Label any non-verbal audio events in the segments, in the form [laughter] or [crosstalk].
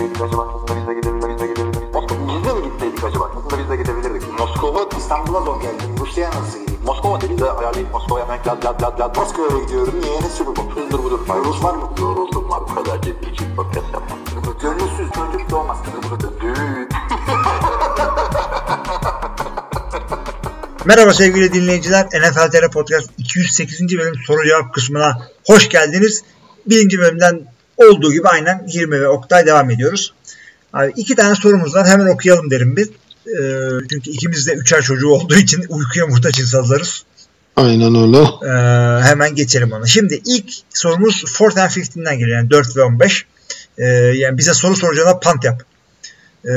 gitseydik acaba? Aslında biz de gidebilirdik. Biz de mi gitseydik acaba? Aslında biz de gidebilirdik. Moskova, İstanbul'a zor geldim. Rusya'ya nasıl gideyim? Moskova dedi de ayarlayıp Moskova'ya hemen lad lad lad lad. Moskova'ya gidiyorum. Niye? Ne sürü bu? Hızdır budur. Rus var mı? Yoruldum var. Bu kadar ciddi için podcast yapmam. Gönülsüz çocuk doğmaz. Düğün. [laughs] Merhaba sevgili dinleyiciler. NFL TR Podcast 208. bölüm soru cevap kısmına hoş geldiniz. Birinci bölümden olduğu gibi aynen 20 ve Oktay devam ediyoruz. Abi iki tane sorumuz var. Hemen okuyalım derim biz. Ee, çünkü ikimiz de üçer çocuğu olduğu için uykuya muhtaç insanlarız. Aynen öyle. Ee, hemen geçelim ona. Şimdi ilk sorumuz 4 and 15'den geliyor. Yani 4 ve 15. Ee, yani bize soru soracağına pant yap. Ee,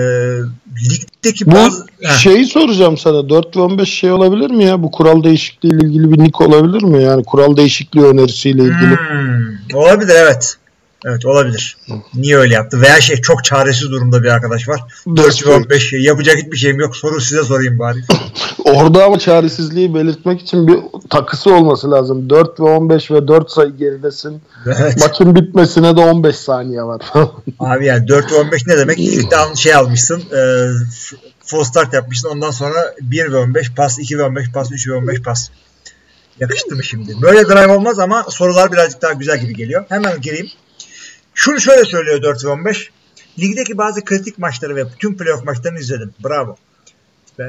ligdeki Bu bazı... Heh. şeyi soracağım sana. 4 ve 15 şey olabilir mi ya? Bu kural değişikliği ile ilgili bir nick olabilir mi? Yani kural değişikliği önerisiyle ilgili. Hmm, olabilir evet. Evet olabilir. Niye öyle yaptı? Veya şey çok çaresiz durumda bir arkadaş var. 4 ve 15 şey. Yapacak hiçbir şeyim yok. Soru size sorayım bari. [laughs] Orada ama çaresizliği belirtmek için bir takısı olması lazım. 4 ve 15 ve 4 sayı geridesin. Evet. Maçın bitmesine de 15 saniye var. [laughs] Abi yani 4 ve 15 ne demek? İlk down şey almışsın. E, full start yapmışsın. Ondan sonra 1 ve 15 pas, 2 ve 15 pas, 3 ve 15 pas. Yakıştı mı şimdi? Böyle drive olmaz ama sorular birazcık daha güzel gibi geliyor. Hemen gireyim. Şunu şöyle söylüyor 4 ve 15. Ligdeki bazı kritik maçları ve tüm playoff maçlarını izledim. Bravo. [laughs]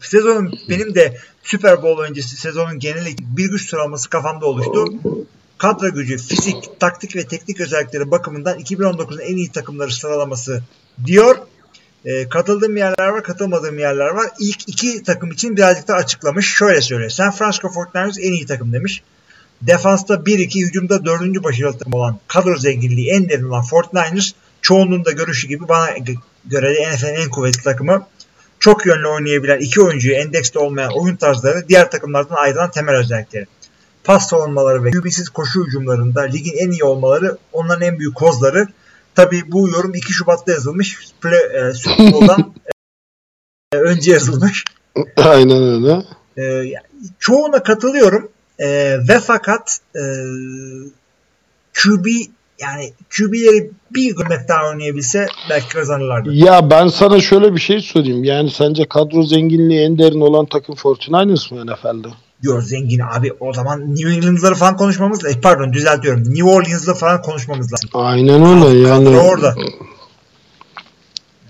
Sezonun benim de Super Bowl öncesi sezonun geneli bir güç sıralaması kafamda oluştu. Kadro gücü, fizik, taktik ve teknik özellikleri bakımından 2019'un en iyi takımları sıralaması diyor. E, katıldığım yerler var, katılmadığım yerler var. İlk iki takım için birazcık da açıklamış. Şöyle söylüyor. San Francisco 49ers en iyi takım demiş. Defansta 1-2, hücumda 4. başarılı takım olan kadro zenginliği en derin olan 49ers çoğunluğun da görüşü gibi bana göre de NFL'in en kuvvetli takımı. Çok yönlü oynayabilen iki oyuncuyu endekste olmayan oyun tarzları diğer takımlardan ayrılan temel özellikleri. Pas savunmaları ve QB'siz koşu hücumlarında ligin en iyi olmaları onların en büyük kozları. Tabii bu yorum 2 Şubat'ta yazılmış. Play, e, Super Bowl'dan [laughs] e, önce yazılmış. Aynen öyle. E, çoğuna katılıyorum. E, ve fakat e, QB yani QB'leri bir gömlek daha oynayabilse belki kazanırlardı. Ya ben sana şöyle bir şey sorayım. Yani sence kadro zenginliği en derin olan takım 49ers mı NFL'de? Diyor zengin abi o zaman New England'ları falan konuşmamız lazım. Pardon düzeltiyorum. New Orleans'lı falan konuşmamız lazım. Aynen öyle yani. Kadro orada.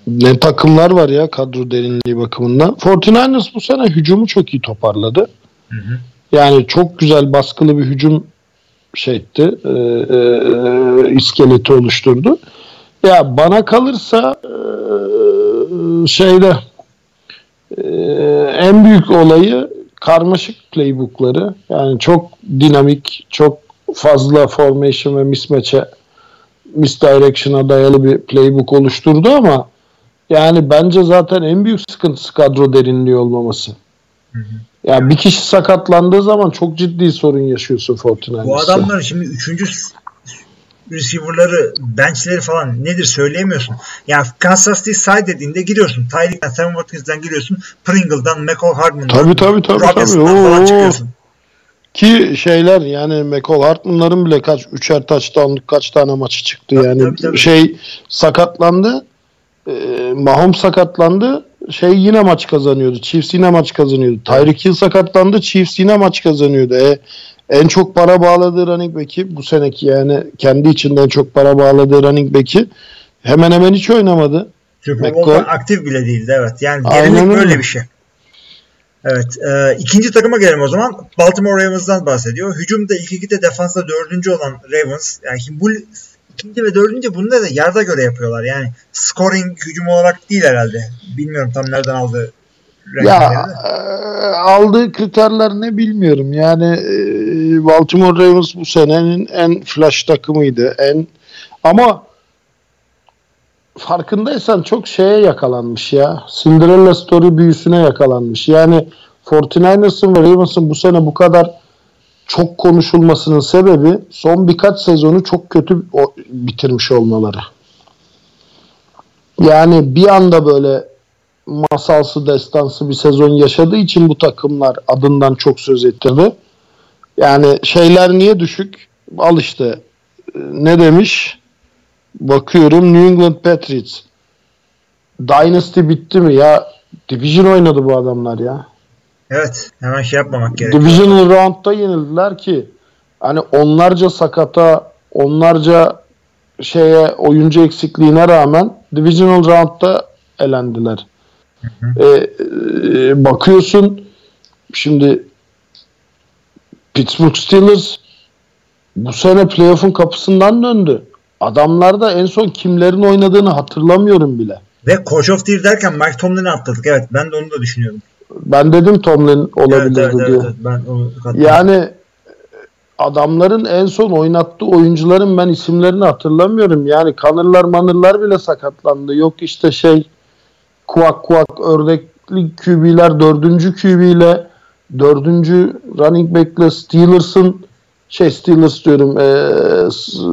Ne takımlar var ya kadro derinliği bakımından. 49ers bu sene hücumu çok iyi toparladı. Hı hı. Yani çok güzel baskılı bir hücum şey etti. E, e, e, iskeleti oluşturdu. Ya bana kalırsa e, şeyde e, en büyük olayı karmaşık playbookları. Yani çok dinamik, çok fazla formation ve mismatch'e misdirection'a dayalı bir playbook oluşturdu ama yani bence zaten en büyük sıkıntısı kadro derinliği olmaması. Hı hı. Yani bir kişi sakatlandığı zaman çok ciddi sorun yaşıyorsun Fortnite'da. Bu adamların şimdi üçüncü receiver'ları, benchleri falan nedir söyleyemiyorsun. Yani Kansas City side dediğinde giriyorsun. Tyreek'ten, Sam Watkins'den giriyorsun. Pringle'dan, McCall Hardman'dan, Tabii tabii tabii. tabii. Robinson'dan falan Oo. çıkıyorsun. Ki şeyler yani McCall Hartman'ların bile kaç üçer touchdown'lık kaç tane maçı çıktı Tabii, yani tabii, tabii. şey sakatlandı e, Mahomes sakatlandı şey yine maç kazanıyordu Chiefs yine maç kazanıyordu Tyreek Hill sakatlandı Chiefs yine maç kazanıyordu e, en çok para bağladığı running back'i bu seneki yani kendi içinde en çok para bağladığı running back'i hemen hemen hiç oynamadı Super. Bowl'da aktif bile değildi evet. Yani öyle. böyle bir şey. Evet. E, ikinci takıma gelelim o zaman. Baltimore Ravens'dan bahsediyor. Hücumda ilk ikide defansta dördüncü olan Ravens. Yani bu ikinci ve dördüncü bunda da yarda göre yapıyorlar. Yani scoring hücum olarak değil herhalde. Bilmiyorum tam nereden aldı. Ya e, aldığı kriterler ne bilmiyorum. Yani e, Baltimore Ravens bu senenin en flash takımıydı. En ama farkındaysan çok şeye yakalanmış ya. Cinderella story büyüsüne yakalanmış. Yani 49ers'ın ve Ravens'ın bu sene bu kadar çok konuşulmasının sebebi son birkaç sezonu çok kötü bitirmiş olmaları. Yani bir anda böyle masalsı destansı bir sezon yaşadığı için bu takımlar adından çok söz ettirdi. Yani şeyler niye düşük? Al işte ne demiş? bakıyorum New England Patriots. Dynasty bitti mi? Ya Division oynadı bu adamlar ya. Evet. Hemen şey yapmamak gerekiyor. Divisional round'da yenildiler ki hani onlarca sakata, onlarca şeye oyuncu eksikliğine rağmen Divisional round'da elendiler. E, e, bakıyorsun şimdi Pittsburgh Steelers bu sene playoff'un kapısından döndü. Adamlar da en son kimlerin oynadığını hatırlamıyorum bile. Ve Coach of the Year derken Mike Tomlin'i atladık. Evet ben de onu da düşünüyorum. Ben dedim Tomlin Evet, olabilirdi evet, diye. evet, evet. Ben onu. Yani adamların en son oynattığı oyuncuların ben isimlerini hatırlamıyorum. Yani kanırlar manırlar bile sakatlandı. Yok işte şey kuak kuak ördekli QB'ler dördüncü QB ile dördüncü running back'le Steelers'ın şey Steelers diyorum e,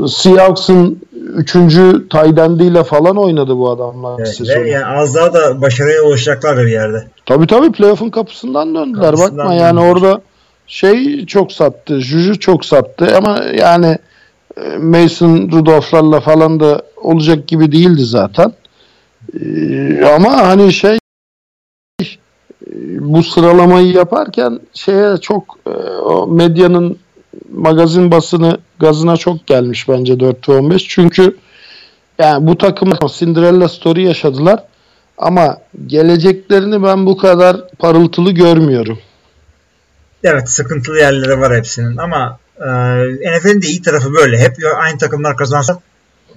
Seahawks'ın üçüncü tight end'iyle falan oynadı bu adamlar Evet, sezonu. yani az daha da başarıya ulaşacaklar bir yerde. Tabii tabii playoff'un kapısından döndüler. Kapısından Bakma yani döndüler. orada şey çok sattı. Juju çok sattı ama yani e, Mason Rudolph'larla falan da olacak gibi değildi zaten. Ee, ama hani şey e, bu sıralamayı yaparken şeye çok e, medyanın magazin basını gazına çok gelmiş bence 4-15. Çünkü yani bu takım Cinderella story yaşadılar. Ama geleceklerini ben bu kadar parıltılı görmüyorum. Evet sıkıntılı yerleri var hepsinin ama e, NFL'in de iyi tarafı böyle. Hep aynı takımlar kazansa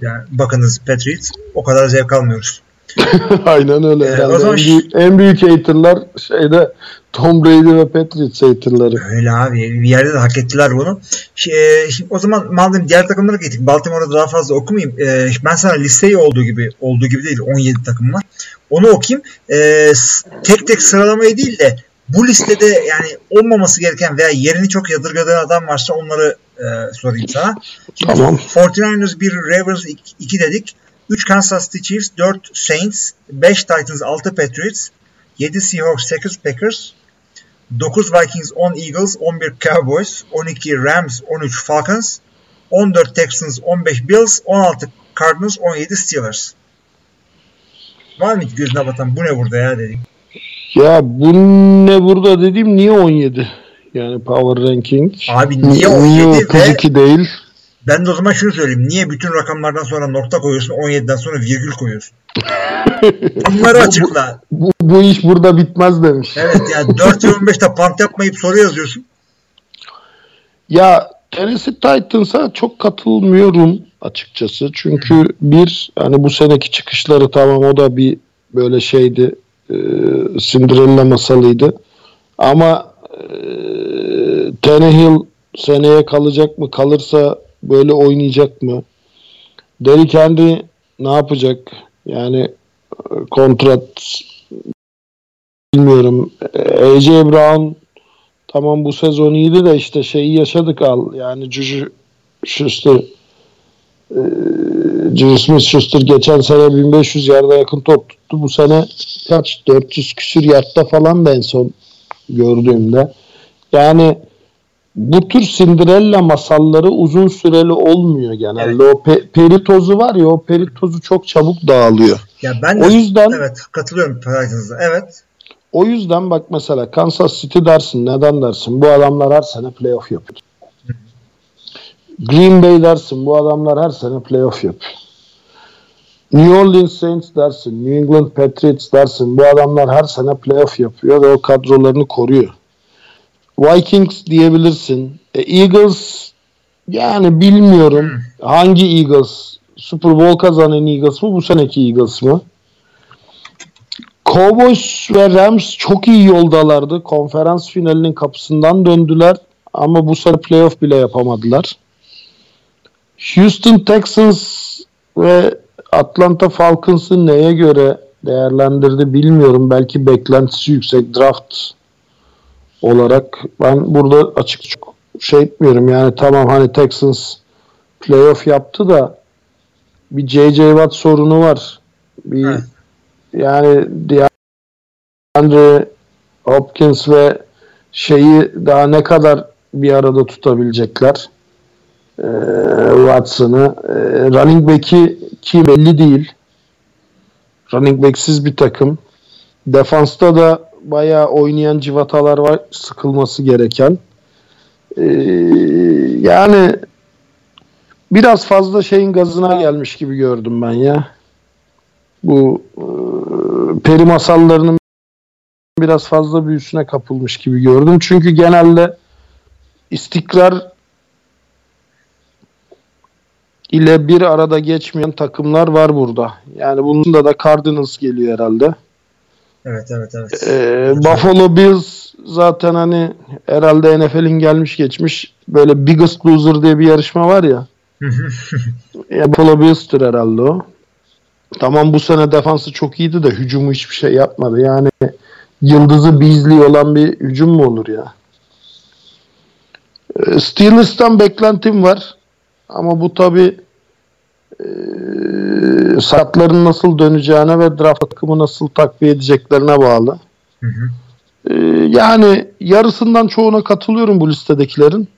yani bakınız Patriots o kadar zevk almıyoruz. [laughs] Aynen öyle. Ee, o zaman en, büyük, en büyük haterlar şeyde Tom Brady ve Patriots haterları. Öyle abi bir yerde de hak ettiler bunu. Şey, şimdi o zaman madem diğer takımlara gittik Baltimore'da daha fazla okumayayım. E, ben sana listeyi olduğu gibi olduğu gibi değil 17 takım var. Onu okuyayım. E, tek tek sıralamayı değil de bu listede yani olmaması gereken veya yerini çok yadırgadığın adam varsa onları e, sorayım sana. Şimdi Tamam. 49ers 1, Ravens 2 dedik. 3 Kansas City Chiefs, 4 Saints, 5 Titans, 6 Patriots, 7 Seahawks, 8 Packers, 9 Vikings, 10 Eagles, 11 Cowboys, 12 Rams, 13 Falcons, 14 Texans, 15 Bills, 16 Cardinals, 17 Steelers. Var mı hiç gözüne batan bu ne burada ya dedik. Ya bu ne burada dediğim niye 17? Yani Power Ranking. Abi niye 17 ve 32 değil? Ben de o zaman şunu söyleyeyim. Niye bütün rakamlardan sonra nokta koyuyorsun 17'den sonra virgül koyuyorsun? [laughs] Bunları açıkla. Bu, bu iş burada bitmez demiş. Evet yani 4 ve 15'te pant yapmayıp soru yazıyorsun. Ya Tennessee Titans'a çok katılmıyorum açıkçası. Çünkü bir hani bu seneki çıkışları tamam o da bir böyle şeydi. E, Cinderella masalıydı. Ama e, Tannehill seneye kalacak mı? Kalırsa böyle oynayacak mı? Derrick Henry ne yapacak? Yani e, kontrat bilmiyorum. E, AJ Brown tamam bu sezon iyiydi de işte şeyi yaşadık al. Yani Juju Schuster e, Juju Smith Schuster geçen sene 1500 yarda yakın top tuttu. Bu sene kaç? 400 küsür yardta falan da en son gördüğümde. Yani bu tür Cinderella masalları uzun süreli olmuyor genelde. O pe- peri tozu var ya o peri tozu çok çabuk dağılıyor. Ya ben de O yüzden evet katılıyorum Titans'a. Evet. O yüzden bak mesela Kansas City dersin. Neden dersin? Bu adamlar her sene playoff yapıyor. Green Bay dersin. Bu adamlar her sene playoff yapıyor. New Orleans Saints dersin. New England Patriots dersin. Bu adamlar her sene playoff yapıyor ve o kadrolarını koruyor. Vikings diyebilirsin. E, Eagles yani bilmiyorum hangi Eagles Super Bowl kazanan Eagles mı bu seneki Eagles mı? Cowboys ve Rams çok iyi yoldalardı. Konferans finalinin kapısından döndüler ama bu sene playoff bile yapamadılar. Houston Texans ve Atlanta Falcons'ı neye göre değerlendirdi bilmiyorum. Belki beklentisi yüksek draft olarak. Ben burada açık çok şey etmiyorum. Yani tamam hani Texans playoff yaptı da bir J.J. Watt sorunu var. Bir Evet. yani DeAndre Hopkins ve şeyi daha ne kadar bir arada tutabilecekler. e, Watson'ı. E, running back'i ki belli değil. Running back'siz bir takım. Defansta da bayağı oynayan civatalar var. Sıkılması gereken. E, yani biraz fazla şeyin gazına gelmiş gibi gördüm ben ya. Bu e, peri masallarının biraz fazla büyüsüne kapılmış gibi gördüm. Çünkü genelde istikrar ile bir arada geçmeyen takımlar var burada. Yani bunun da da Cardinals geliyor herhalde. Evet evet evet. Ee, Buffalo Bills zaten hani herhalde NFL'in gelmiş geçmiş böyle Biggest Loser diye bir yarışma var ya. [laughs] ya Buffalo Bills'tir herhalde o. Tamam bu sene defansı çok iyiydi de hücumu hiçbir şey yapmadı. Yani yıldızı Beasley olan bir hücum mu olur ya? Ee, Steelers'tan beklentim var. Ama bu tabi e, saatlerin nasıl döneceğine ve draft takımı nasıl takviye edeceklerine bağlı. Hı hı. E, yani yarısından çoğuna katılıyorum bu listedekilerin.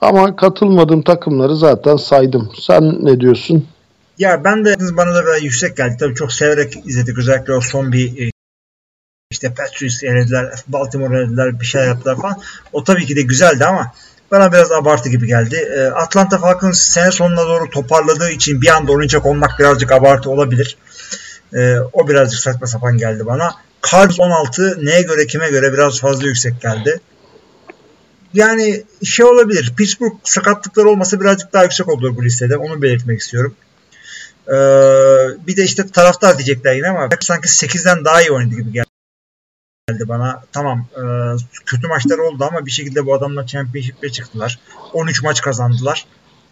Ama katılmadığım takımları zaten saydım. Sen ne diyorsun? Ya ben de bana da biraz yüksek geldi. Tabii çok severek izledik. Özellikle o son bir e, işte Patriots elediler, Baltimore elediler, bir şey yaptılar falan. O tabii ki de güzeldi ama bana biraz abartı gibi geldi. E, Atlanta Falcons sene sonuna doğru toparladığı için bir anda oynayacak olmak birazcık abartı olabilir. E, o birazcık saçma sapan geldi bana. Cardinals 16 neye göre kime göre biraz fazla yüksek geldi. Yani şey olabilir. Pittsburgh sakatlıkları olmasa birazcık daha yüksek olur bu listede. Onu belirtmek istiyorum. Ee, bir de işte taraftar diyecekler yine ama sanki 8'den daha iyi oynadı gibi geldi bana. Tamam e, kötü maçlar oldu ama bir şekilde bu adamlar championship'e çıktılar. 13 maç kazandılar.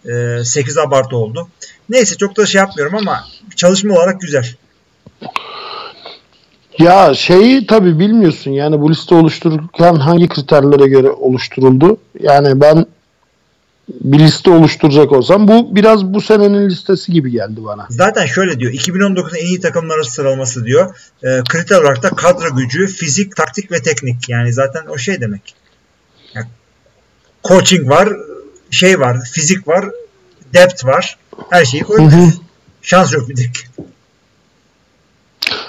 E, 8 abartı oldu. Neyse çok da şey yapmıyorum ama çalışma olarak güzel. Ya şeyi tabii bilmiyorsun yani bu liste oluştururken hangi kriterlere göre oluşturuldu? Yani ben bir liste oluşturacak olsam bu biraz bu senenin listesi gibi geldi bana. Zaten şöyle diyor 2019'un en iyi takımları sıralaması diyor. E, kriter olarak da kadro gücü, fizik, taktik ve teknik. Yani zaten o şey demek. Yani coaching var, şey var, fizik var, depth var. Her şeyi koymuş. Şans yok bir tek.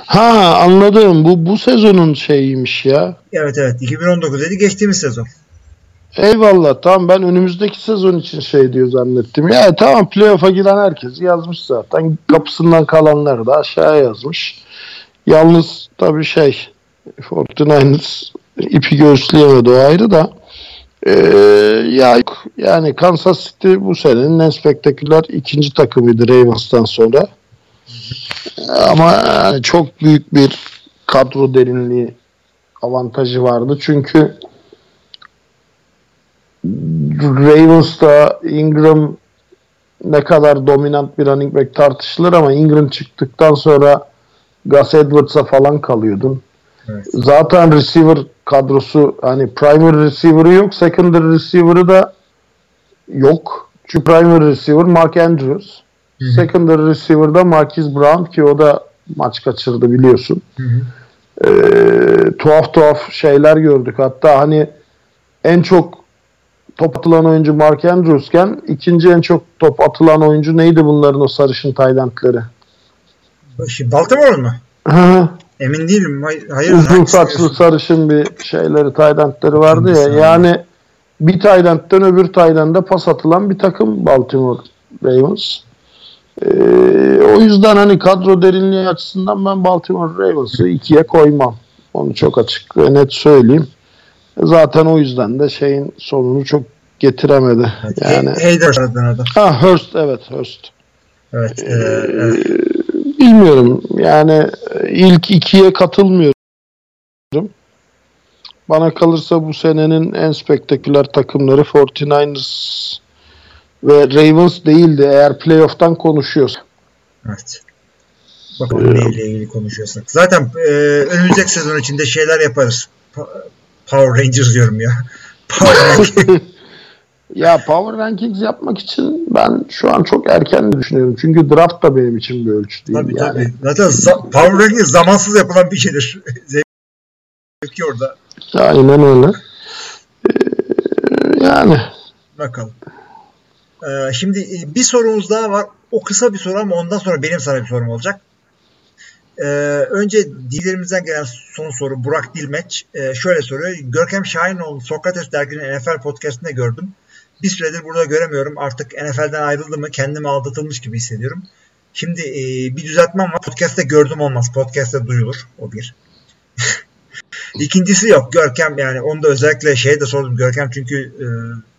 Ha anladım. Bu bu sezonun şeyiymiş ya. Evet evet 2019 dedi geçtiğimiz sezon. Eyvallah tamam ben önümüzdeki sezon için şey diyor zannettim. Ya tamam playoff'a giren herkes yazmış zaten. Kapısından kalanları da aşağıya yazmış. Yalnız tabii şey 49ers ipi göğüsleyemedi o ayrı da. Ee, ya yani Kansas City bu senenin en spektaküler ikinci takımıydı Ravens'tan sonra. Ama çok büyük bir kadro derinliği avantajı vardı. Çünkü Ravens'ta Ingram ne kadar dominant bir running back tartışılır ama Ingram çıktıktan sonra Gus Edwards'a falan kalıyordun. Evet. Zaten receiver kadrosu hani primary receiver'ı yok, secondary receiver'ı da yok. Çünkü primary receiver Mark Andrews. Hı hı. Secondary receiver'da Marquise Brown ki o da maç kaçırdı biliyorsun. Hı hı. Ee, tuhaf tuhaf şeyler gördük. Hatta hani en çok top atılan oyuncu Mark Andrews'ken ikinci en çok top atılan oyuncu neydi bunların o sarışın Taylandları? Şimdi Baltimore'un mu? Emin değilim. Hay- Hayır. Uzun saçlı sarışın bir şeyleri Taylandları vardı ya. Yani bir Tayland'dan öbür Tayland'a pas atılan bir takım Baltimore Ravens. Ee, o yüzden hani kadro derinliği açısından ben Baltimore Ravens'ı ikiye koymam. Onu çok açık ve net söyleyeyim. Zaten o yüzden de şeyin sonunu çok getiremedi. Yani Hayder adam. ha Hurst evet Hurst. Evet. e, Ee, evet. Bilmiyorum. Yani e, ilk ikiye katılmıyorum. Bana kalırsa bu senenin en spektaküler takımları 49ers ve Ravens değildi eğer playoff'tan konuşuyoruz. Evet. Bakalım neyle ilgili konuşuyorsak. Zaten e, önümüzdeki sezon içinde şeyler yaparız. Pa- Power Rangers diyorum ya. Power. [laughs] Ya Power Rankings yapmak için ben şu an çok erken düşünüyorum. Çünkü draft da benim için bir ölçü değil. tabii yani. tabii. Zaten za- Power Rangers zamansız yapılan bir şeydir. [laughs] Zevki orada. Aynen öyle. Ee, yani Bakalım. Ee, şimdi bir sorumuz daha var. O kısa bir soru ama ondan sonra benim sana bir sorum olacak. Ee, önce dilerimizden gelen son soru Burak Dilmeç. Ee, şöyle soruyor. Görkem Şahinoğlu Sokrates derginin NFL podcastinde gördüm. Bir süredir burada göremiyorum. Artık NFL'den ayrıldı mı kendimi aldatılmış gibi hissediyorum. Şimdi e, bir düzeltmem var. Podcast'te gördüm olmaz. Podcast'te duyulur. O bir. [laughs] İkincisi yok. Görkem yani onu da özellikle şeye de sordum. Görkem çünkü e,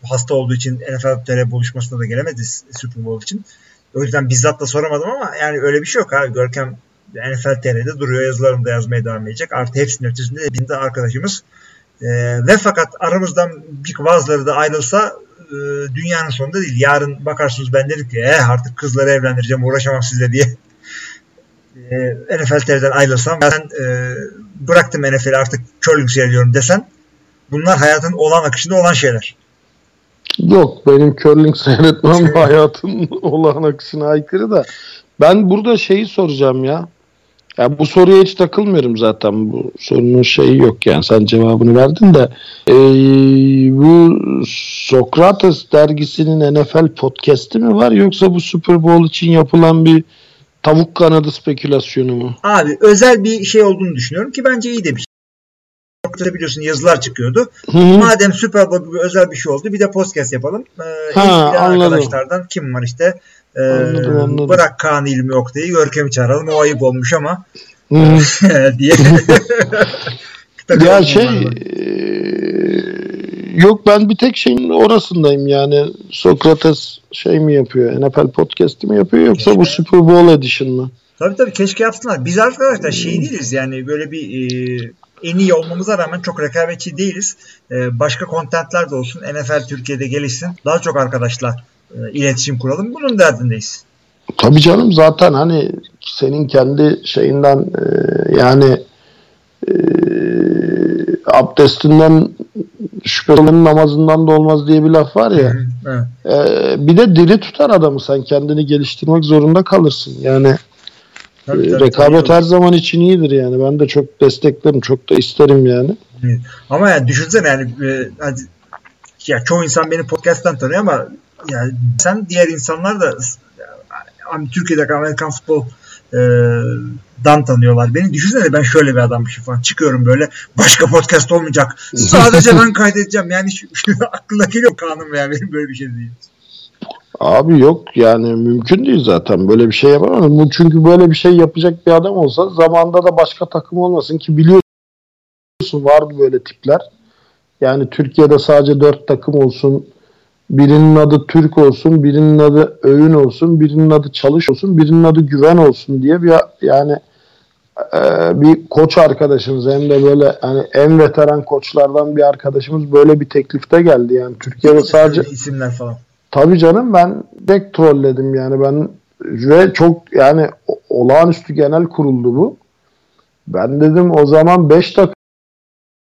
hasta olduğu için NFL TR buluşmasına da gelemedi Super Bowl için. O yüzden bizzat da soramadım ama yani öyle bir şey yok abi. Görkem NFL TR'de duruyor. Yazılarını da yazmaya devam edecek. Artı hepsinin ötesinde bizim de arkadaşımız. E, ve fakat aramızdan bir bazıları da ayrılsa e, dünyanın sonunda değil. Yarın bakarsınız ben dedim ki eh, artık kızları evlendireceğim uğraşamam sizle diye. E, NFL TV'den ayrılsam ben e, bıraktım NFL'i artık curling seyrediyorum desen bunlar hayatın olan akışında olan şeyler. Yok benim curling seyretmem [laughs] hayatın olan akışına aykırı da. Ben burada şeyi soracağım ya. Ya bu soruya hiç takılmıyorum zaten. Bu sorunun şeyi yok yani. Sen cevabını verdin de. Ee, bu Sokrates dergisinin NFL podcast'i mi var yoksa bu Super Bowl için yapılan bir tavuk kanadı spekülasyonu mu? Abi özel bir şey olduğunu düşünüyorum ki bence iyi de bir şey. Biliyorsun yazılar çıkıyordu. Hı hı. Madem Super Bowl gibi özel bir şey oldu bir de podcast yapalım. Ee, Ha, anladım. arkadaşlardan kim var işte? Ee, Anladım, anladım. Bırak Kaan İlmi Oktay'ı Görkem'i çağıralım. O ayıp olmuş ama [laughs] diye. [laughs] ya şey eee, yok ben bir tek şeyin orasındayım yani Sokrates şey mi yapıyor NFL podcast'i mi yapıyor yoksa bu Super Bowl edition mı? Tabii tabii keşke yapsınlar. Biz arkadaşlar şey değiliz yani böyle bir e, en iyi olmamıza rağmen çok rekabetçi değiliz. E, başka kontentler de olsun. NFL Türkiye'de gelişsin. Daha çok arkadaşla e, iletişim kuralım. Bunun derdindeyiz. Tabii canım zaten hani senin kendi şeyinden eee, yani eee, abdestinden şüphelenin namazından da olmaz diye bir laf var ya. Evet. Eee, bir de diri tutar adamı sen kendini geliştirmek zorunda kalırsın. Yani Tabii, Ee, tabii, rekabet tabii. her zaman için iyidir yani. Ben de çok desteklerim, çok da isterim yani. Ama yani düşünsene yani e, ya çoğu insan beni podcast'tan tanıyor ama yani sen diğer insanlar da yani, Türkiye'deki Amerikan futbol e, dan tanıyorlar. Beni düşünsene ben şöyle bir adammışım falan. Çıkıyorum böyle başka podcast olmayacak. Sadece ben [laughs] kaydedeceğim. Yani aklına geliyor kanım ya benim böyle bir şey değil. Abi yok yani mümkün değil zaten böyle bir şey yapamam. Bu çünkü böyle bir şey yapacak bir adam olsa zamanda da başka takım olmasın ki biliyorsun vardı böyle tipler. Yani Türkiye'de sadece dört takım olsun. Birinin adı Türk olsun, birinin adı Öğün olsun, birinin adı Çalış olsun, birinin adı Güven olsun diye bir yani e, bir koç arkadaşımız hem de böyle hani en veteran koçlardan bir arkadaşımız böyle bir teklifte geldi yani Türkiye'de sadece isimler falan. Tabii canım ben direkt trolledim yani ben ve çok yani olağanüstü genel kuruldu bu. Ben dedim o zaman 5 takım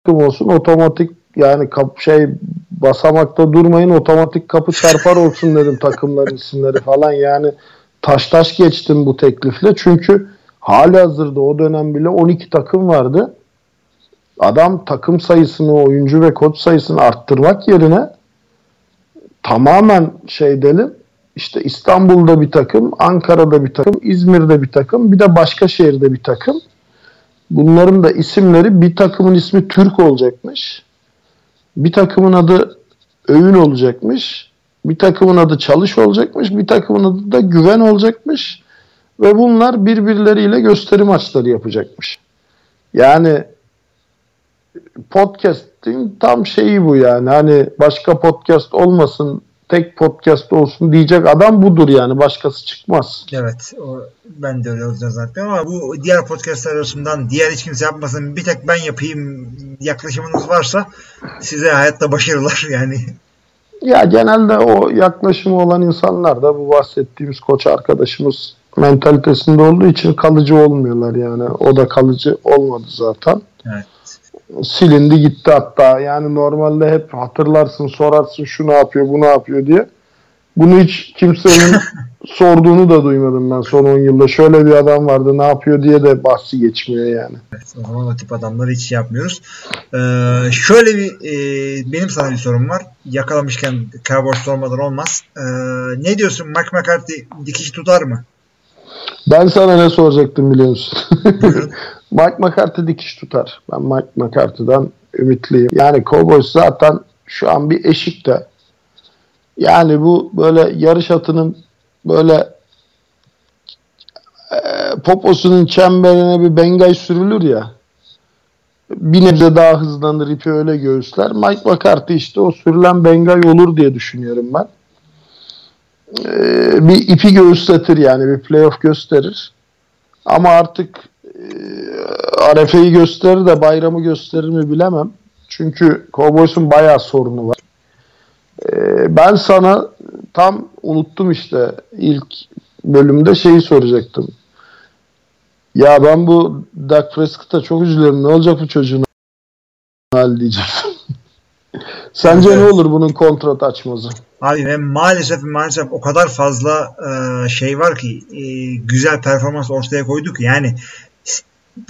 olsun otomatik yani kap şey basamakta durmayın otomatik kapı çarpar olsun dedim takımların isimleri falan yani taş taş geçtim bu teklifle çünkü hali hazırda o dönem bile 12 takım vardı. Adam takım sayısını, oyuncu ve koç sayısını arttırmak yerine tamamen şey dedim. İşte İstanbul'da bir takım, Ankara'da bir takım, İzmir'de bir takım, bir de başka şehirde bir takım. Bunların da isimleri bir takımın ismi Türk olacakmış. Bir takımın adı Öğün olacakmış. Bir takımın adı Çalış olacakmış. Bir takımın adı da Güven olacakmış. Ve bunlar birbirleriyle gösteri maçları yapacakmış. Yani podcast'in tam şeyi bu yani. Hani başka podcast olmasın, tek podcast olsun diyecek adam budur yani. Başkası çıkmaz. Evet. O, ben de öyle olacağını zannetmiyorum ama bu diğer podcastlar arasından diğer hiç kimse yapmasın bir tek ben yapayım yaklaşımınız varsa size hayatta başarılar [laughs] yani. Ya genelde o yaklaşımı olan insanlar da bu bahsettiğimiz koç arkadaşımız mentalitesinde olduğu için kalıcı olmuyorlar yani. O da kalıcı olmadı zaten. Evet. Silindi gitti hatta. Yani normalde hep hatırlarsın sorarsın şu ne yapıyor bu ne yapıyor diye. Bunu hiç kimsenin [laughs] sorduğunu da duymadım ben son 10 yılda. Şöyle bir adam vardı ne yapıyor diye de bahsi geçmiyor yani. Evet, o zaman o tip adamları hiç yapmıyoruz. Ee, şöyle bir e, benim sana bir sorum var. Yakalamışken Cowboys sormadan olmaz. Ee, ne diyorsun? Mike McCarthy dikiş tutar mı? Ben sana ne soracaktım biliyor musun? [laughs] Mike McCarthy dikiş tutar. Ben Mike McCarthy'dan ümitliyim. Yani Cowboys zaten şu an bir eşikte. Yani bu böyle yarış atının böyle e, poposunun çemberine bir bengay sürülür ya. Bir nebze daha hızlanır ipi öyle göğüsler. Mike McCarthy işte o sürülen bengay olur diye düşünüyorum ben. Ee, bir ipi göğüsletir yani bir playoff gösterir. Ama artık e, Arefe'yi gösterir de bayramı gösterir mi bilemem. Çünkü Cowboys'un bayağı sorunu var. Ee, ben sana tam unuttum işte ilk bölümde şeyi soracaktım. Ya ben bu Dak Prescott'a çok üzülüyorum. Ne olacak bu çocuğun hali diyecektim. [laughs] Sence ne olur bunun kontrat açması? Abi ve maalesef maalesef o kadar fazla e, şey var ki e, güzel performans ortaya koyduk. Yani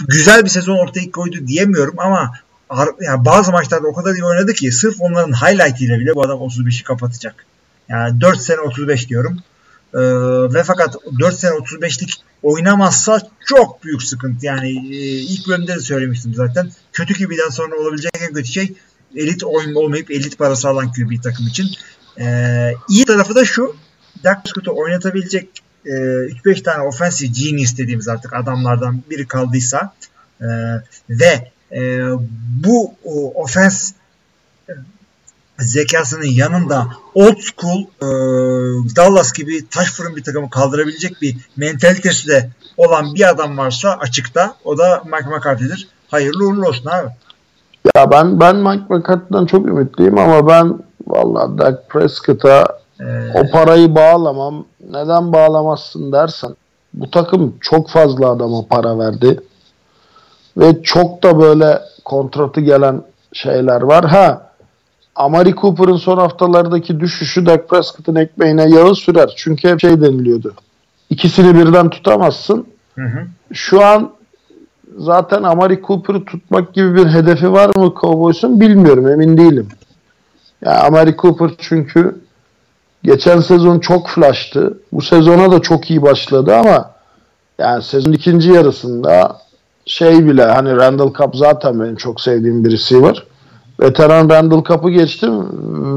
güzel bir sezon ortaya koydu diyemiyorum ama yani bazı maçlarda o kadar iyi oynadı ki sırf onların highlight ile bile bu adam 35'i kapatacak. Yani 4 sene 35 diyorum. E, ve fakat 4 sene 35'lik oynamazsa çok büyük sıkıntı. Yani e, ilk bölümde de söylemiştim zaten. Kötü QB'den sonra olabilecek en kötü şey elit oyun olmayıp elit parası alan QB takım için. Ee, iyi tarafı da şu. Dak Prescott'u oynatabilecek e, 3-5 tane offensive genius dediğimiz artık adamlardan biri kaldıysa e, ve e, bu o, offense e, zekasının yanında old school e, Dallas gibi taş fırın bir takımı kaldırabilecek bir mentalitesi de olan bir adam varsa açıkta o da Mike McCarthy'dir. Hayırlı uğurlu olsun abi. Ya ben ben Mike McCarthy'den çok ümitliyim ama ben vallahi Dak Prescott'a Ee, o parayı bağlamam. Neden bağlamazsın dersen bu takım çok fazla adama para verdi. Ve çok da böyle kontratı gelen şeyler var. Ha Amari Cooper'ın son haftalardaki düşüşü Dak Prescott'ın ekmeğine yağı sürer. Çünkü hep şey deniliyordu. İkisini birden tutamazsın. hı hı. Şu an zaten Amari Cooper'ı tutmak gibi bir hedefi var mı Cowboys'un bilmiyorum emin değilim. Ya Amari Cooper çünkü geçen sezon çok flash'tı. Bu sezona da çok iyi başladı ama yani sezon ikinci yarısında şey bile hani Randall Cobb zaten benim çok sevdiğim bir receiver. Veteran Randall Cobb'ı geçtim.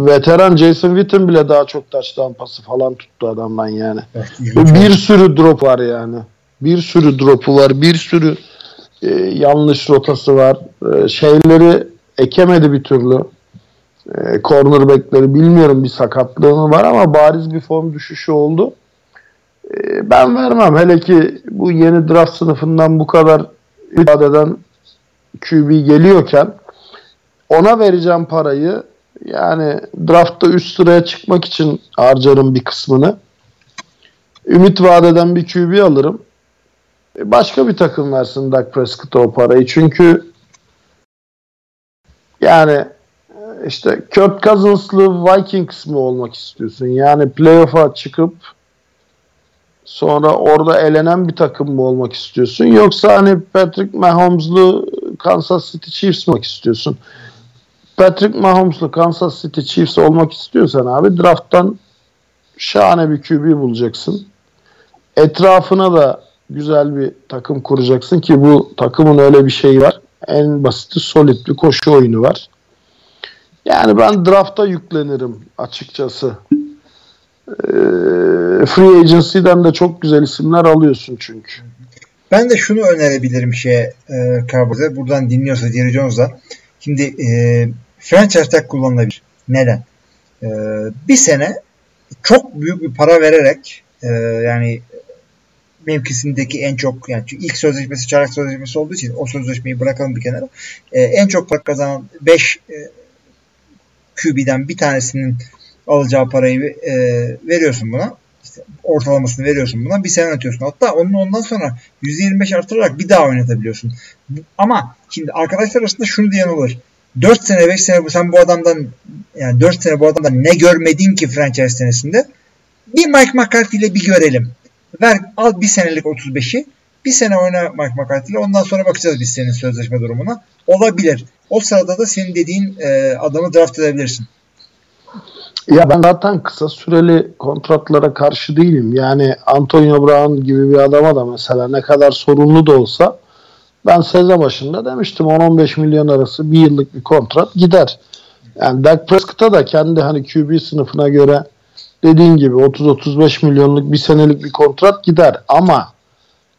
Veteran Jason Witten bile daha çok touchdown pası falan tuttu adamdan yani. Evet, Bir sürü drop var yani. Bir sürü dropu var. Bir sürü e, yanlış rotası var. E, şeyleri ekemedi bir türlü. E, cornerback'leri bilmiyorum bir sakatlığı mı var ama bariz bir form düşüşü oldu. E, ben vermem. Hele ki bu yeni draft sınıfından bu kadar ifade eden QB geliyorken ona vereceğim parayı yani draftta üst sıraya çıkmak için harcarım bir kısmını. Ümit vadeden bir QB alırım. E, Başka bir takım versin Dak Prescott'a o parayı. Çünkü yani işte Kurt Cousins'lı Vikings mi olmak istiyorsun? Yani playoff'a çıkıp sonra orada elenen bir takım mı olmak istiyorsun? Yoksa hani Patrick Mahomes'lı Kansas City Chiefs mi olmak istiyorsun? Patrick Mahomes'lu Kansas City Chiefs olmak istiyorsan abi drafttan şahane bir QB bulacaksın. Etrafına da güzel bir takım kuracaksın ki bu takımın öyle bir şeyi var. En basiti solid bir koşu oyunu var. Yani ben drafta yüklenirim açıkçası. Ee, free agency'den de çok güzel isimler alıyorsun çünkü. Ben de şunu önerebilirim şeye e, Cowboys'e. Buradan dinliyorsa Jerry Jones'a. Şimdi e, franchise tag kullanılabilir. Neden? E, bir sene çok büyük bir para vererek e, yani mevkisindeki en çok yani ilk sözleşmesi çaylak sözleşmesi olduğu için o sözleşmeyi bırakalım bir kenara. E, en çok para kazanan 5 e, QB'den bir tanesinin alacağı parayı e, veriyorsun buna. İşte ortalamasını veriyorsun buna. Bir sene oynatıyorsun. Hatta onun ondan sonra %25 artırarak bir daha oynatabiliyorsun. Ama şimdi arkadaşlar arasında şunu diyen olur. 4 sene 5 sene sen bu adamdan yani 4 sene bu adamdan ne görmedin ki franchise senesinde? Bir Mike McCarthy ile bir görelim. Ver al bir senelik 35'i. Bir sene oyna Mike McCarthy ile ondan sonra bakacağız biz senin sözleşme durumuna. Olabilir. O sırada da senin dediğin e, adamı draft edebilirsin. Ya ben zaten kısa süreli kontratlara karşı değilim. Yani Antonio Brown gibi bir adama da mesela ne kadar sorunlu da olsa ben sezon başında demiştim 10-15 milyon arası bir yıllık bir kontrat gider. Yani Dak Prescott'a da kendi hani QB sınıfına göre dediğin gibi 30-35 milyonluk bir senelik bir kontrat gider. Ama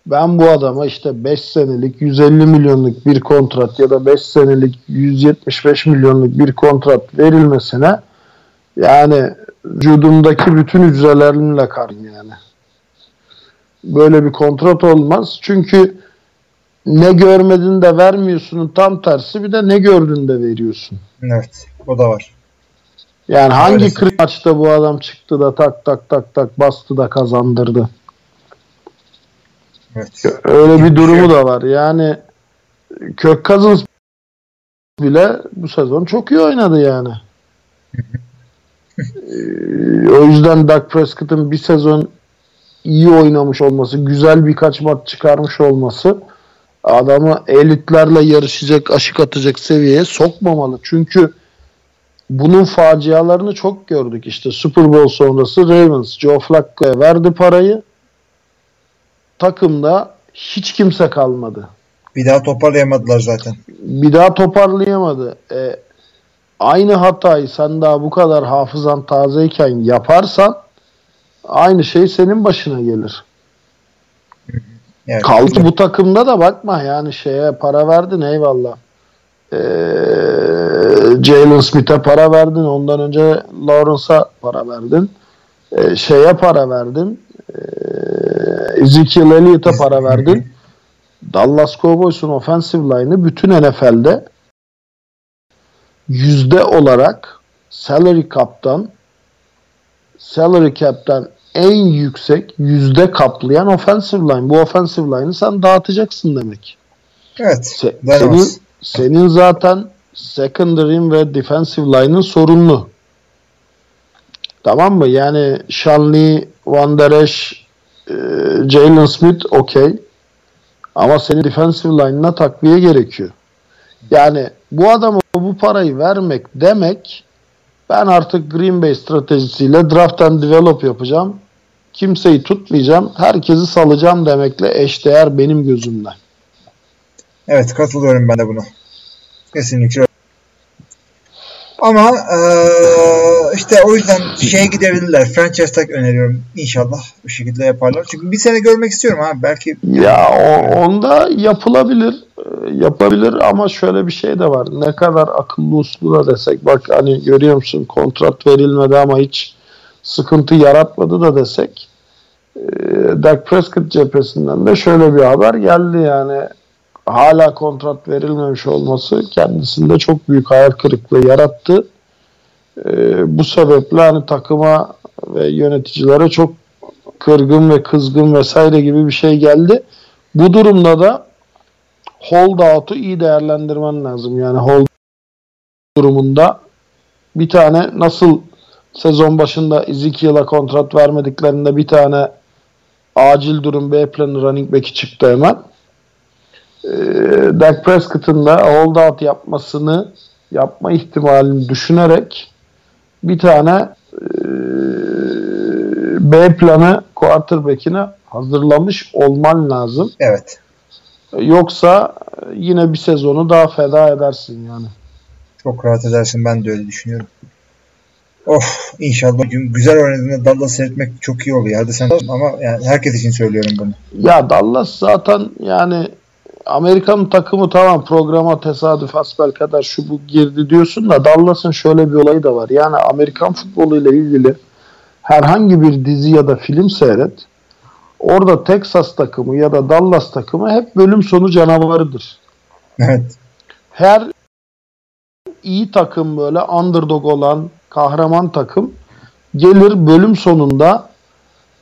ben bu adama işte 5 senelik 150 milyonluk bir kontrat ya da 5 senelik 175 milyonluk bir kontrat verilmesine yani vücudumdaki bütün hücrelerimle karım yani. Böyle bir kontrat olmaz. Çünkü ne görmedin de vermiyorsunun tam tersi bir de ne gördün de veriyorsun. Evet. O da var. Yani hangi kırk maçta bu adam çıktı da tak tak tak tak bastı da kazandırdı. Evet. Öyle bir durumu da var. Yani Kök Cousins bile bu sezon çok iyi oynadı yani. Ee, o yüzden Dak Prescott'ın bir sezon iyi oynamış olması, güzel birkaç maç çıkarmış olması adamı elitlerle yarışacak, aşık atacak seviyeye sokmamalı. Çünkü bunun facialarını çok gördük. İşte Super Bowl sonrası Ravens Joe Flacco'ya verdi parayı. Takımda hiç kimse kalmadı. Bir daha toparlayamadılar zaten. Bir daha toparlayamadı. E, aynı hatayı sen daha bu kadar hafızan tazeyken yaparsan aynı şey senin başına gelir. Evet. Kaldı bu takımda da bakma yani şeye para verdin eyvallah. Ee, Jalen Smith'e para verdin. Ondan önce Lawrence'a para verdin. Ee, şeye para verdin. Ee, Ezekiel Elliott'a para verdin. Dallas Cowboys'un offensive line'ı bütün NFL'de yüzde olarak salary cap'tan salary cap'ten en yüksek yüzde kaplayan offensive line. Bu offensive line'ı sen dağıtacaksın demek. Evet. Se- senin, senin zaten secondary'in ve defensive line'ın sorunlu. Tamam mı? Yani Shanley, Van Der Esch, e, Jalen Smith okey. Ama senin defensive line'ına takviye gerekiyor. Yani bu adama bu parayı vermek demek ben artık Green Bay stratejisiyle draft and develop yapacağım. Kimseyi tutmayacağım. Herkesi salacağım demekle eşdeğer benim gözümde. Evet katılıyorum ben de buna. Kesinlikle. Ama eee, işte o yüzden şeye gidebilirler. Franchise tag öneriyorum. İnşallah bu şekilde yaparlar. Çünkü bir sene görmek istiyorum abi. Belki Ya o, onda yapılabilir. e, Yapabilir ama şöyle bir şey de var. Ne kadar akıllı uslu da desek. Bak hani görüyor musun kontrat verilmedi ama hiç sıkıntı yaratmadı da desek. E, Dak Prescott cephesinden de şöyle bir haber geldi yani. Hala kontrat verilmemiş olması kendisinde çok büyük hayal kırıklığı yarattı. E, bu sebeple hani takıma ve yöneticilere çok kırgın ve kızgın vesaire gibi bir şey geldi. Bu durumda da holdout'u iyi değerlendirmen lazım. Yani hold durumunda bir tane nasıl sezon başında Ezekiel'a kontrat vermediklerinde bir tane acil durum B planı running back'i çıktı hemen. Ee, Dak Prescott'ın da holdout yapmasını yapma ihtimalini düşünerek bir tane e, B planı quarterback'ine hazırlamış olman lazım. evet. Yoksa yine bir sezonu daha feda edersin yani. Çok rahat edersin. Ben de öyle düşünüyorum. Of inşallah gün güzel oynadığında Dallas seyretmek çok iyi oluyor. Hadi sen ama yani herkes için söylüyorum bunu. Ya Dallas zaten yani Amerikan takımı tamam programa tesadüf asbel kadar şu bu girdi diyorsun da Dallas'ın şöyle bir olayı da var. Yani Amerikan futbolu ile ilgili herhangi bir dizi ya da film seyret. Orada Texas takımı ya da Dallas takımı hep bölüm sonu canavarıdır. Evet. her iyi takım böyle underdog olan kahraman takım gelir bölüm sonunda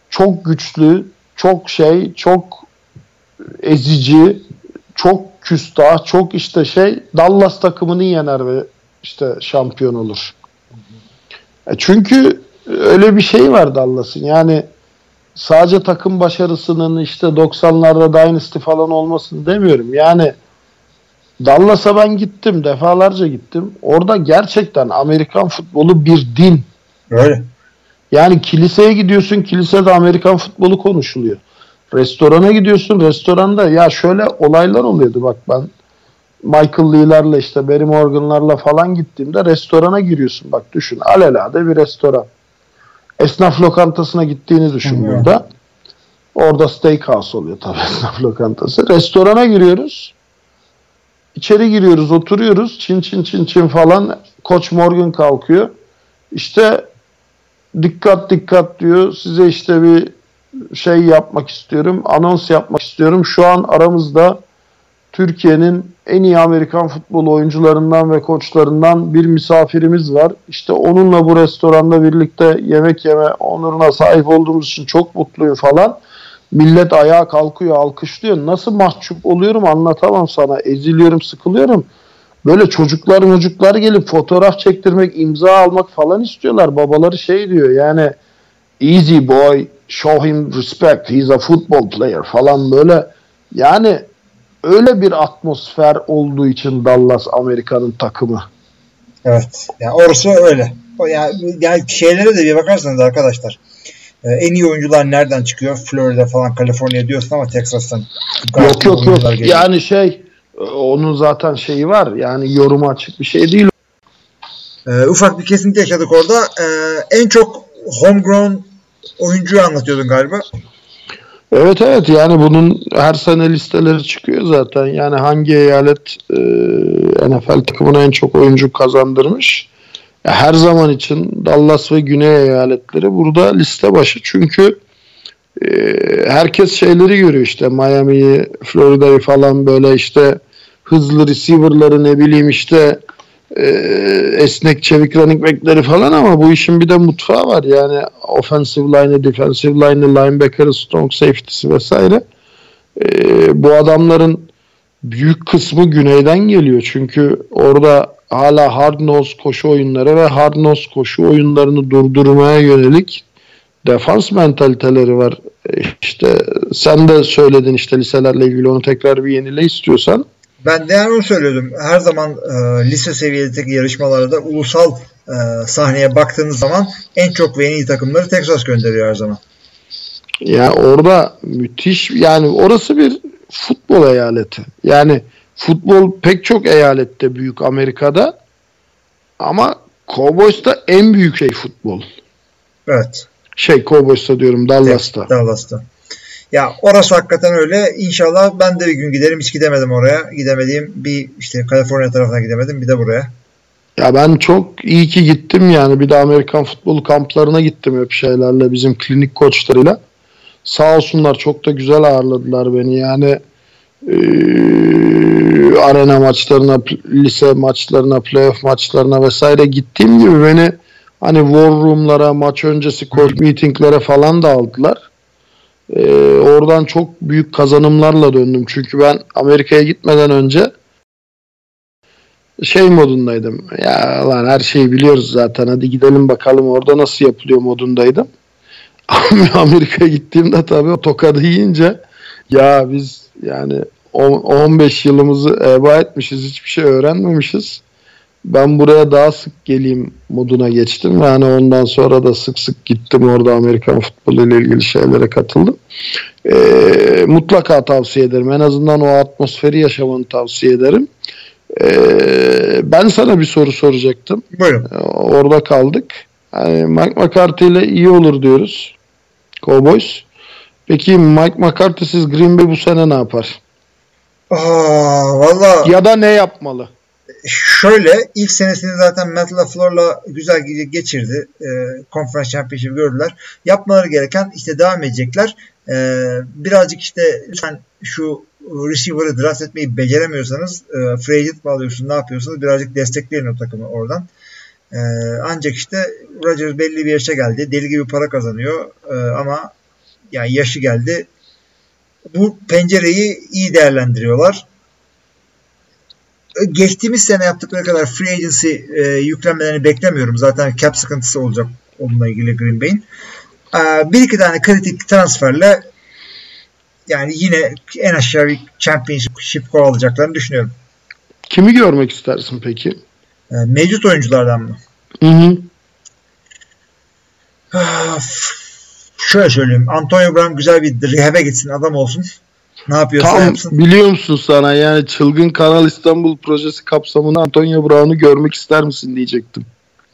çok güçlü, çok şey, çok ezici, çok küstah, çok işte şey Dallas takımını yener ve işte şampiyon olur. E çünkü öyle bir şey var Dallas'ın. Yani sadece takım başarısının işte 90'larda Dynasty falan olmasını demiyorum. Yani Dallas'a ben gittim. Defalarca gittim. Orada gerçekten Amerikan futbolu bir din. Öyle. Yani kiliseye gidiyorsun. Kilisede Amerikan futbolu konuşuluyor. Restorana gidiyorsun. Restoranda ya şöyle olaylar oluyordu bak ben Michael Lee'lerle işte Barry Morgan'larla falan gittiğimde restorana giriyorsun. Bak düşün alelade bir restoran. Esnaf lokantasına gittiğini düşün burada. Orada steakhouse oluyor tabii [laughs] esnaf lokantası. Restorana giriyoruz. İçeri giriyoruz, oturuyoruz. Çin çin çin çin falan. Koç Morgan kalkıyor. İşte dikkat dikkat diyor. Size işte bir şey yapmak istiyorum. Anons yapmak istiyorum. Şu an aramızda Türkiye'nin en iyi Amerikan futbol oyuncularından ve koçlarından bir misafirimiz var. İşte onunla bu restoranda birlikte yemek yeme onuruna sahip olduğumuz için çok mutluyum falan. Millet ayağa kalkıyor, alkışlıyor. Nasıl mahcup oluyorum anlatamam sana. Eziliyorum, sıkılıyorum. Böyle çocuklar çocuklar gelip fotoğraf çektirmek, imza almak falan istiyorlar. Babaları şey diyor yani easy boy, show him respect, he's a football player falan böyle. Yani öyle bir atmosfer olduğu için Dallas Amerika'nın takımı. Evet. Yani orası öyle. Yani, yani şeylere de bir bakarsanız arkadaşlar. e, en iyi oyuncular nereden çıkıyor? Florida falan, Kaliforniya diyorsun ama Texas'tan. Yok yok yok. geliyor. Yani şey onun zaten şeyi var. Yani yoruma açık bir şey değil. E, ufak bir kesinti yaşadık orada. E, en çok homegrown oyuncuyu anlatıyordun galiba. Evet evet yani bunun her sene listeleri çıkıyor zaten. Yani hangi eyalet e, NFL takımına en çok oyuncu kazandırmış. Ya her zaman için Dallas ve Güney eyaletleri burada liste başı. Çünkü e, herkes şeyleri görüyor işte Miami'yi, Florida'yı falan böyle işte hızlı receiver'ları ne bileyim işte e, esnek çevik running back'leri falan ama bu işin bir de mutfağı var. Yani offensive line'ı, defensive line'ı, linebacker'ı, strong safety'si vesaire. E, bu adamların büyük kısmı güneyden geliyor. Çünkü orada hala hard nose koşu oyunları ve hard nose koşu oyunlarını durdurmaya yönelik defans mentaliteleri var. E, İşte sen de söyledin işte liselerle ilgili onu tekrar bir yenile istiyorsan. Ben de yani onu söylüyordum. Her zaman e, lise seviyedeki yarışmalarda ulusal e, sahneye baktığınız zaman en çok ve en iyi takımları Texas gönderiyor her zaman. Yani orada müthiş yani orası bir futbol eyaleti. Yani futbol pek çok eyalette büyük Amerika'da ama Cowboys'ta en büyük şey futbol. Evet. Şey Cowboys'ta diyorum Dallas'ta. Dallas'ta. Ya orası hakikaten öyle. İnşallah ben de bir gün giderim. Hiç gidemedim oraya. Gidemediğim bir işte Kaliforniya tarafına gidemedim. Bir de buraya. Ya ben çok iyi ki gittim yani. Bir de Amerikan futbol kamplarına gittim hep şeylerle bizim klinik koçlarıyla. Sağ olsunlar çok da güzel ağırladılar beni. Yani eee, arena maçlarına, lise maçlarına, playoff maçlarına vesaire gittiğim gibi beni hani war room'lara, maç öncesi coach meeting'lere falan da aldılar. Eee, oradan çok büyük kazanımlarla döndüm. Çünkü ben Amerika'ya gitmeden önce şey modundaydım. Ya lan her şeyi biliyoruz zaten. Hadi gidelim bakalım orada nasıl yapılıyor modundaydım. [laughs] Amerika'ya gittiğimde tabii o tokadı yiyince ya biz yani on- 15 yılımızı eba etmişiz. Hiçbir şey öğrenmemişiz. Ben buraya daha sık geleyim moduna geçtim. Yani ondan sonra da sık sık gittim orada Amerikan futbolu ile ilgili şeylere katıldım. Ee, mutlaka tavsiye ederim. En azından o atmosferi yaşamanı tavsiye ederim. Ee, ben sana bir soru soracaktım. Buyurun. Ee, Orada kaldık. Yani Mike McCarthy ile iyi olur diyoruz. Cowboys. Peki Mike McCarthy'siz Green Bay bu sene ne yapar? Aa, valla Ya da ne yapmalı? Şöyle ilk senesini zaten Matt LaFleur'la güzel ge- geçirdi. E, Conference Championship gördüler. Yapmaları gereken işte devam edecekler. E, birazcık işte lütfen şu receiver'ı draft etmeyi beceremiyorsanız e, free agent mi alıyorsun ne yapıyorsunuz birazcık destekleyin o takımı oradan. E, ancak işte Rodgers belli bir yaşa geldi. Deli gibi para kazanıyor. E, ama yani yaşı geldi. Bu pencereyi iyi değerlendiriyorlar geçtiğimiz sene yaptıkları kadar free agency e, yüklenmelerini beklemiyorum. Zaten cap sıkıntısı olacak onunla ilgili Green Bay'in. Ee, bir iki tane kritik transferle yani yine en aşağı bir championship kovalayacaklarını düşünüyorum. Kimi görmek istersin peki? Ee, mevcut oyunculardan mı? Hı hı. Ah, Şöyle söyleyeyim. Antonio Brown güzel bir rehab'e gitsin adam olsun. Ne yapıyorsa Tam yapsın. biliyor musun sana yani Çılgın Kanal İstanbul projesi kapsamında Antonio Brown'u görmek ister misin diyecektim.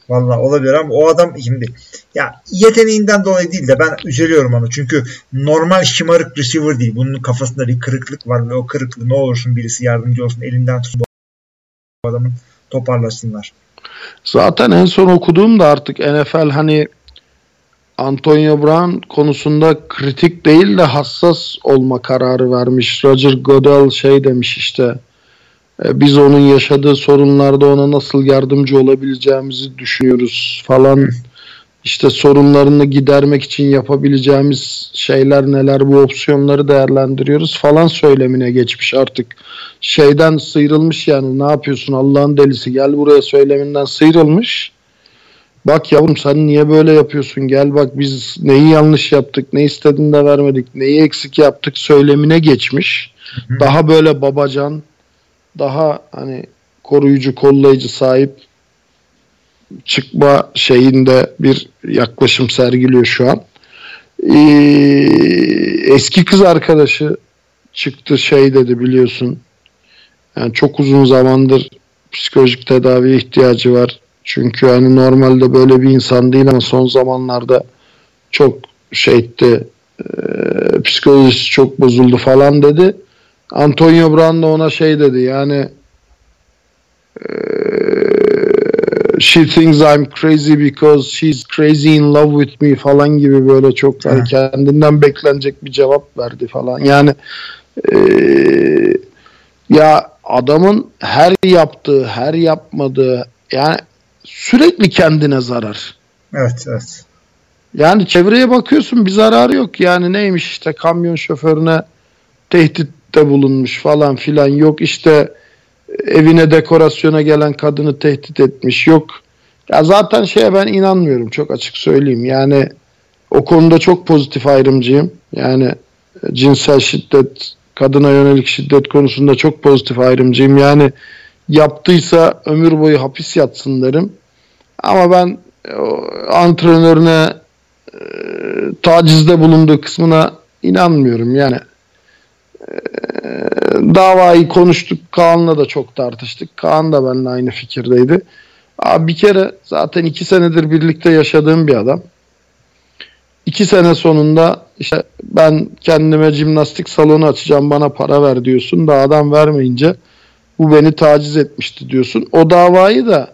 Valla olabilir ama o adam şimdi ya yeteneğinden dolayı değil de ben üzülüyorum onu. Çünkü normal şımarık receiver değil. Bunun kafasında bir kırıklık var ve o kırıklığı ne olursun birisi yardımcı olsun elinden tutun bu adamın toparlasınlar. Zaten en son okuduğumda artık NFL hani Antonio Brown konusunda kritik değil de hassas olma kararı vermiş. Roger Goodell şey demiş işte e, biz onun yaşadığı sorunlarda ona nasıl yardımcı olabileceğimizi düşünüyoruz falan. İşte sorunlarını gidermek için yapabileceğimiz şeyler neler bu opsiyonları değerlendiriyoruz falan söylemine geçmiş artık. Şeyden sıyrılmış yani ne yapıyorsun Allah'ın delisi gel buraya söyleminden sıyrılmış. Bak yavrum sen niye böyle yapıyorsun gel bak biz neyi yanlış yaptık ne istediğini de vermedik neyi eksik yaptık söylemine geçmiş. Daha böyle babacan daha hani koruyucu kollayıcı sahip çıkma şeyinde bir yaklaşım sergiliyor şu an. Ee, eski kız arkadaşı çıktı şey dedi biliyorsun. Yani çok uzun zamandır psikolojik tedaviye ihtiyacı var. Çünkü hani normalde böyle bir insan değil ama son zamanlarda çok şeydi e, psikolojisi çok bozuldu falan dedi. Antonio Brown da ona şey dedi yani e, she thinks I'm crazy because she's crazy in love with me falan gibi böyle çok Ha. kendinden beklenecek bir cevap verdi falan. Yani e, ya adamın her yaptığı, her yapmadığı yani sürekli kendine zarar. Evet evet. Yani çevreye bakıyorsun bir zararı yok. Yani neymiş işte kamyon şoförüne tehditte bulunmuş falan filan. Yok işte evine dekorasyona gelen kadını tehdit etmiş. Yok. Ya zaten şeye ben inanmıyorum çok açık söyleyeyim. Yani o konuda çok pozitif ayrımcıyım. Yani cinsel şiddet, kadına yönelik şiddet konusunda çok pozitif ayrımcıyım. Yani yaptıysa ömür boyu hapis yatsın derim. Ama ben o antrenörüne e, tacizde bulunduğu kısmına inanmıyorum. Yani e, davayı konuştuk. Kaan'la da çok tartıştık. Kaan da benimle aynı fikirdeydi. Abi bir kere zaten iki senedir birlikte yaşadığım bir adam. İki sene sonunda işte ben kendime jimnastik salonu açacağım bana para ver diyorsun da adam vermeyince bu beni taciz etmişti diyorsun. O davayı da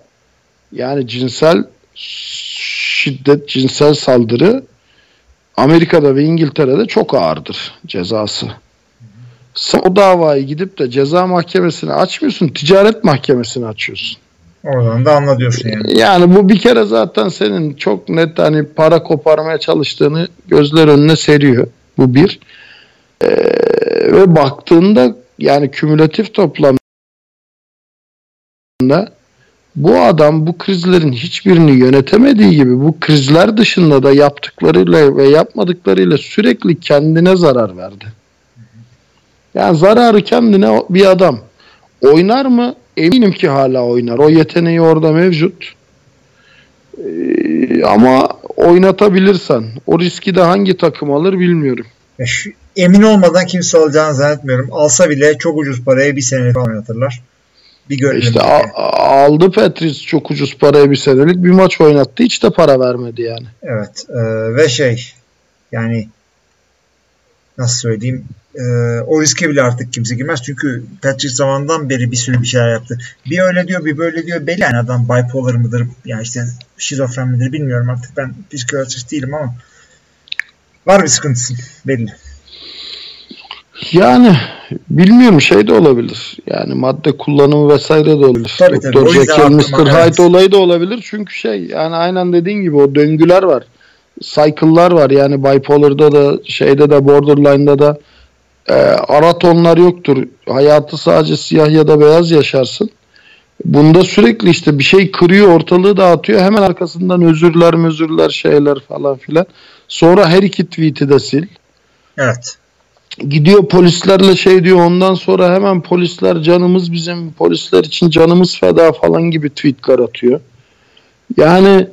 yani cinsel şiddet, cinsel saldırı Amerika'da ve İngiltere'de çok ağırdır cezası. Sen o davayı gidip de ceza mahkemesini açmıyorsun, ticaret mahkemesini açıyorsun. Oradan da anla diyorsun yani. Yani bu bir kere zaten senin çok net hani para koparmaya çalıştığını gözler önüne seriyor. Bu bir. Ee, ve baktığında yani kümülatif toplamda bu adam bu krizlerin hiçbirini yönetemediği gibi bu krizler dışında da yaptıklarıyla ve yapmadıklarıyla sürekli kendine zarar verdi. Yani zararı kendine bir adam oynar mı? Eminim ki hala oynar. O yeteneği orada mevcut. Ee, ama oynatabilirsen o riski de hangi takım alır bilmiyorum. Emin olmadan kimse alacağını zannetmiyorum. Alsa bile çok ucuz paraya bir falan oynatırlar. Bir görelim. İşte yani. a- aldı Petris çok ucuz paraya bir senelik bir maç oynattı hiç de para vermedi yani. Evet. e, ve şey yani nasıl söyleyeyim e, o riske bile artık kimse girmez. Çünkü Patrick zamandan beri bir sürü bir şeyler yaptı. Bir öyle diyor bir böyle diyor. Belli yani adam bipolar mıdır yani işte şizofren midir bilmiyorum artık. Ben psikiyatrist değilim ama var bir sıkıntısı belli. Yani bilmiyorum şey de olabilir. Yani madde kullanımı vesaire de olabilir. Tabii, tabii. Doktor Jekyll, Mr. Hyde evet. olayı da olabilir. Çünkü şey yani aynen dediğin gibi o döngüler var. Cycle'lar var. Yani bipolar'da da şeyde de borderline'da da e, ara tonlar yoktur. Hayatı sadece siyah ya da beyaz yaşarsın. Bunda sürekli işte bir şey kırıyor ortalığı dağıtıyor. Hemen arkasından özürler özürler şeyler falan filan. Sonra her iki tweet'i de sil. Evet. Gidiyor polislerle şey diyor ondan sonra hemen polisler canımız bizim polisler için canımız feda falan gibi tweetler atıyor. Yani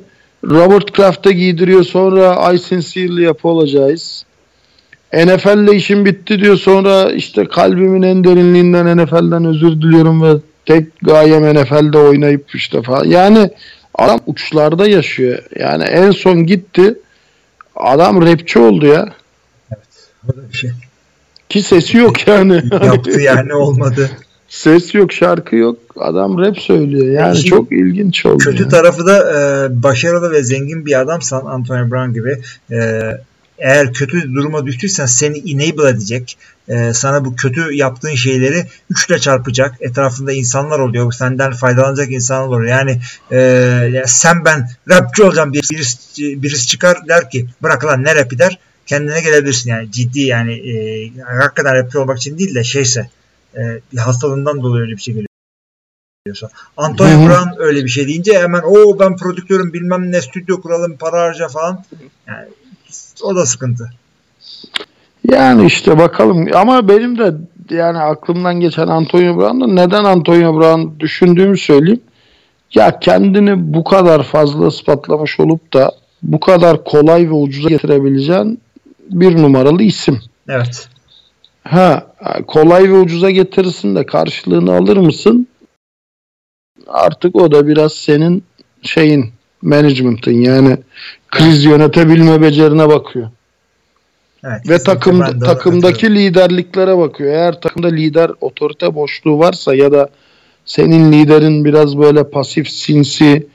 Robert Kraft'a giydiriyor sonra I sincerely apologize. NFL'le işim bitti diyor sonra işte kalbimin en derinliğinden NFL'den özür diliyorum ve tek gayem NFL'de oynayıp işte falan. Yani adam uçlarda yaşıyor. Yani en son gitti adam rapçi oldu ya. O da bir şey. Ki sesi yok yani. [laughs] Yaptı yani olmadı. Ses yok, şarkı yok. Adam rap söylüyor. Yani İşin çok ilginç oldu. Kötü ya. tarafı da e, başarılı ve zengin bir adamsan Antonio Brown gibi e, eğer kötü duruma düştüysen seni enable edecek. e, sana bu kötü yaptığın şeyleri üçle çarpacak. Etrafında insanlar oluyor. Senden faydalanacak insanlar oluyor. Yani, e, sen ben rapçi olacağım diye birisi, birisi çıkar der ki bırak lan ne rapi der. Kendine gelebilirsin yani ciddi yani e, hakikaten rapçi olmak için değil de şeyse e, bir hastalığından dolayı öyle bir şey geliyor. diyorsa. Antonio Hı hı. Brown öyle bir şey deyince hemen o ben prodüktörüm bilmem ne stüdyo kuralım para harca falan. Yani o da sıkıntı. Yani işte bakalım ama benim de yani aklımdan geçen Antonio Brown'da neden Antonio Brown düşündüğümü söyleyeyim. Ya kendini bu kadar fazla ispatlamış olup da bu kadar kolay ve ucuza getirebileceğin bir numaralı isim. Evet. Ha kolay ve ucuza getirirsin de karşılığını alır mısın? Artık o da biraz senin şeyin management'ın yani kriz yönetebilme becerine bakıyor. evet Ve takım takımdaki liderliklere bakıyor. Eğer takımda lider otorite boşluğu varsa ya da senin liderin biraz böyle pasif sinsi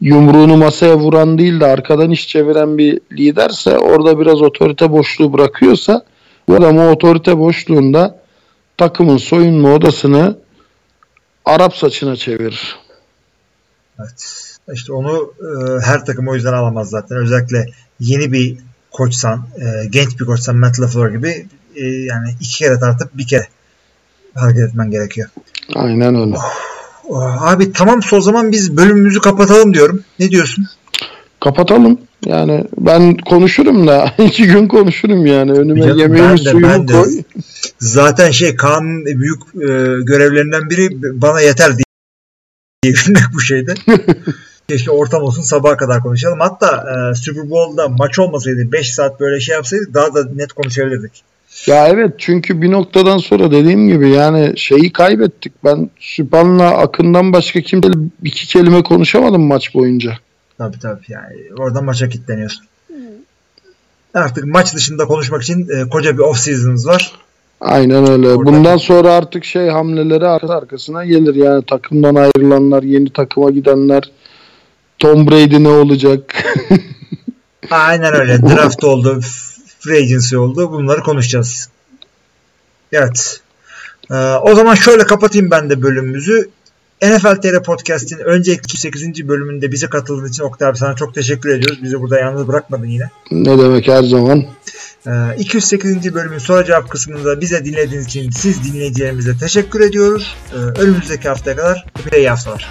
yumruğunu masaya vuran değil de arkadan iş çeviren bir liderse orada biraz otorite boşluğu bırakıyorsa bu adam o otorite boşluğunda takımın soyunma odasını Arap saçına çevirir. Evet. İşte onu e, her takım o yüzden alamaz zaten. Özellikle yeni bir koçsan, e, genç bir koçsan Matt LaFleur gibi e, yani iki kere tartıp bir kere hareket etmen gerekiyor. Aynen öyle. Oh, Abi tamam o zaman biz bölümümüzü kapatalım diyorum. Ne diyorsun? Kapatalım. Yani ben konuşurum da [laughs] iki gün konuşurum yani. Önüme Canım, yemeğimi ben de- suyumu ben de- koy. Zaten şey Kaan'ın büyük e, görevlerinden biri bana yeter diye bu şeyde. [laughs] Keşke ortam olsun sabaha kadar konuşalım. Hatta e, Super Bowl'da maç olmasaydı 5 saat böyle şey yapsaydık daha da net konuşabilirdik. Ya evet çünkü bir noktadan sonra dediğim gibi yani şeyi kaybettik. Ben Süpan'la Akın'dan başka kimseyle iki kelime konuşamadım maç boyunca. Tabii tabii yani oradan maça kilitleniyorsun. Artık maç dışında konuşmak için e, koca bir off season'ımız var. Aynen öyle. Oradan- Bundan sonra artık şey hamleleri arka arkasına gelir. Yani takımdan ayrılanlar, yeni takıma gidenler, Tom Brady ne olacak? [laughs] Aynen öyle. Draft oldu, free agency oldu. Bunları konuşacağız. Evet. Ee, o zaman şöyle kapatayım ben de bölümümüzü. NFL TR Podcast'in önceki 8. bölümünde bize katıldığın için Oktay abi sana çok teşekkür ediyoruz. Bizi burada yalnız bırakmadın yine. ne demek her zaman. Ee, 208. bölümün soru cevap kısmında bize dinlediğiniz için siz dinleyicilerimize teşekkür ediyoruz. Ee, önümüzdeki haftaya kadar bir iyi haftalar.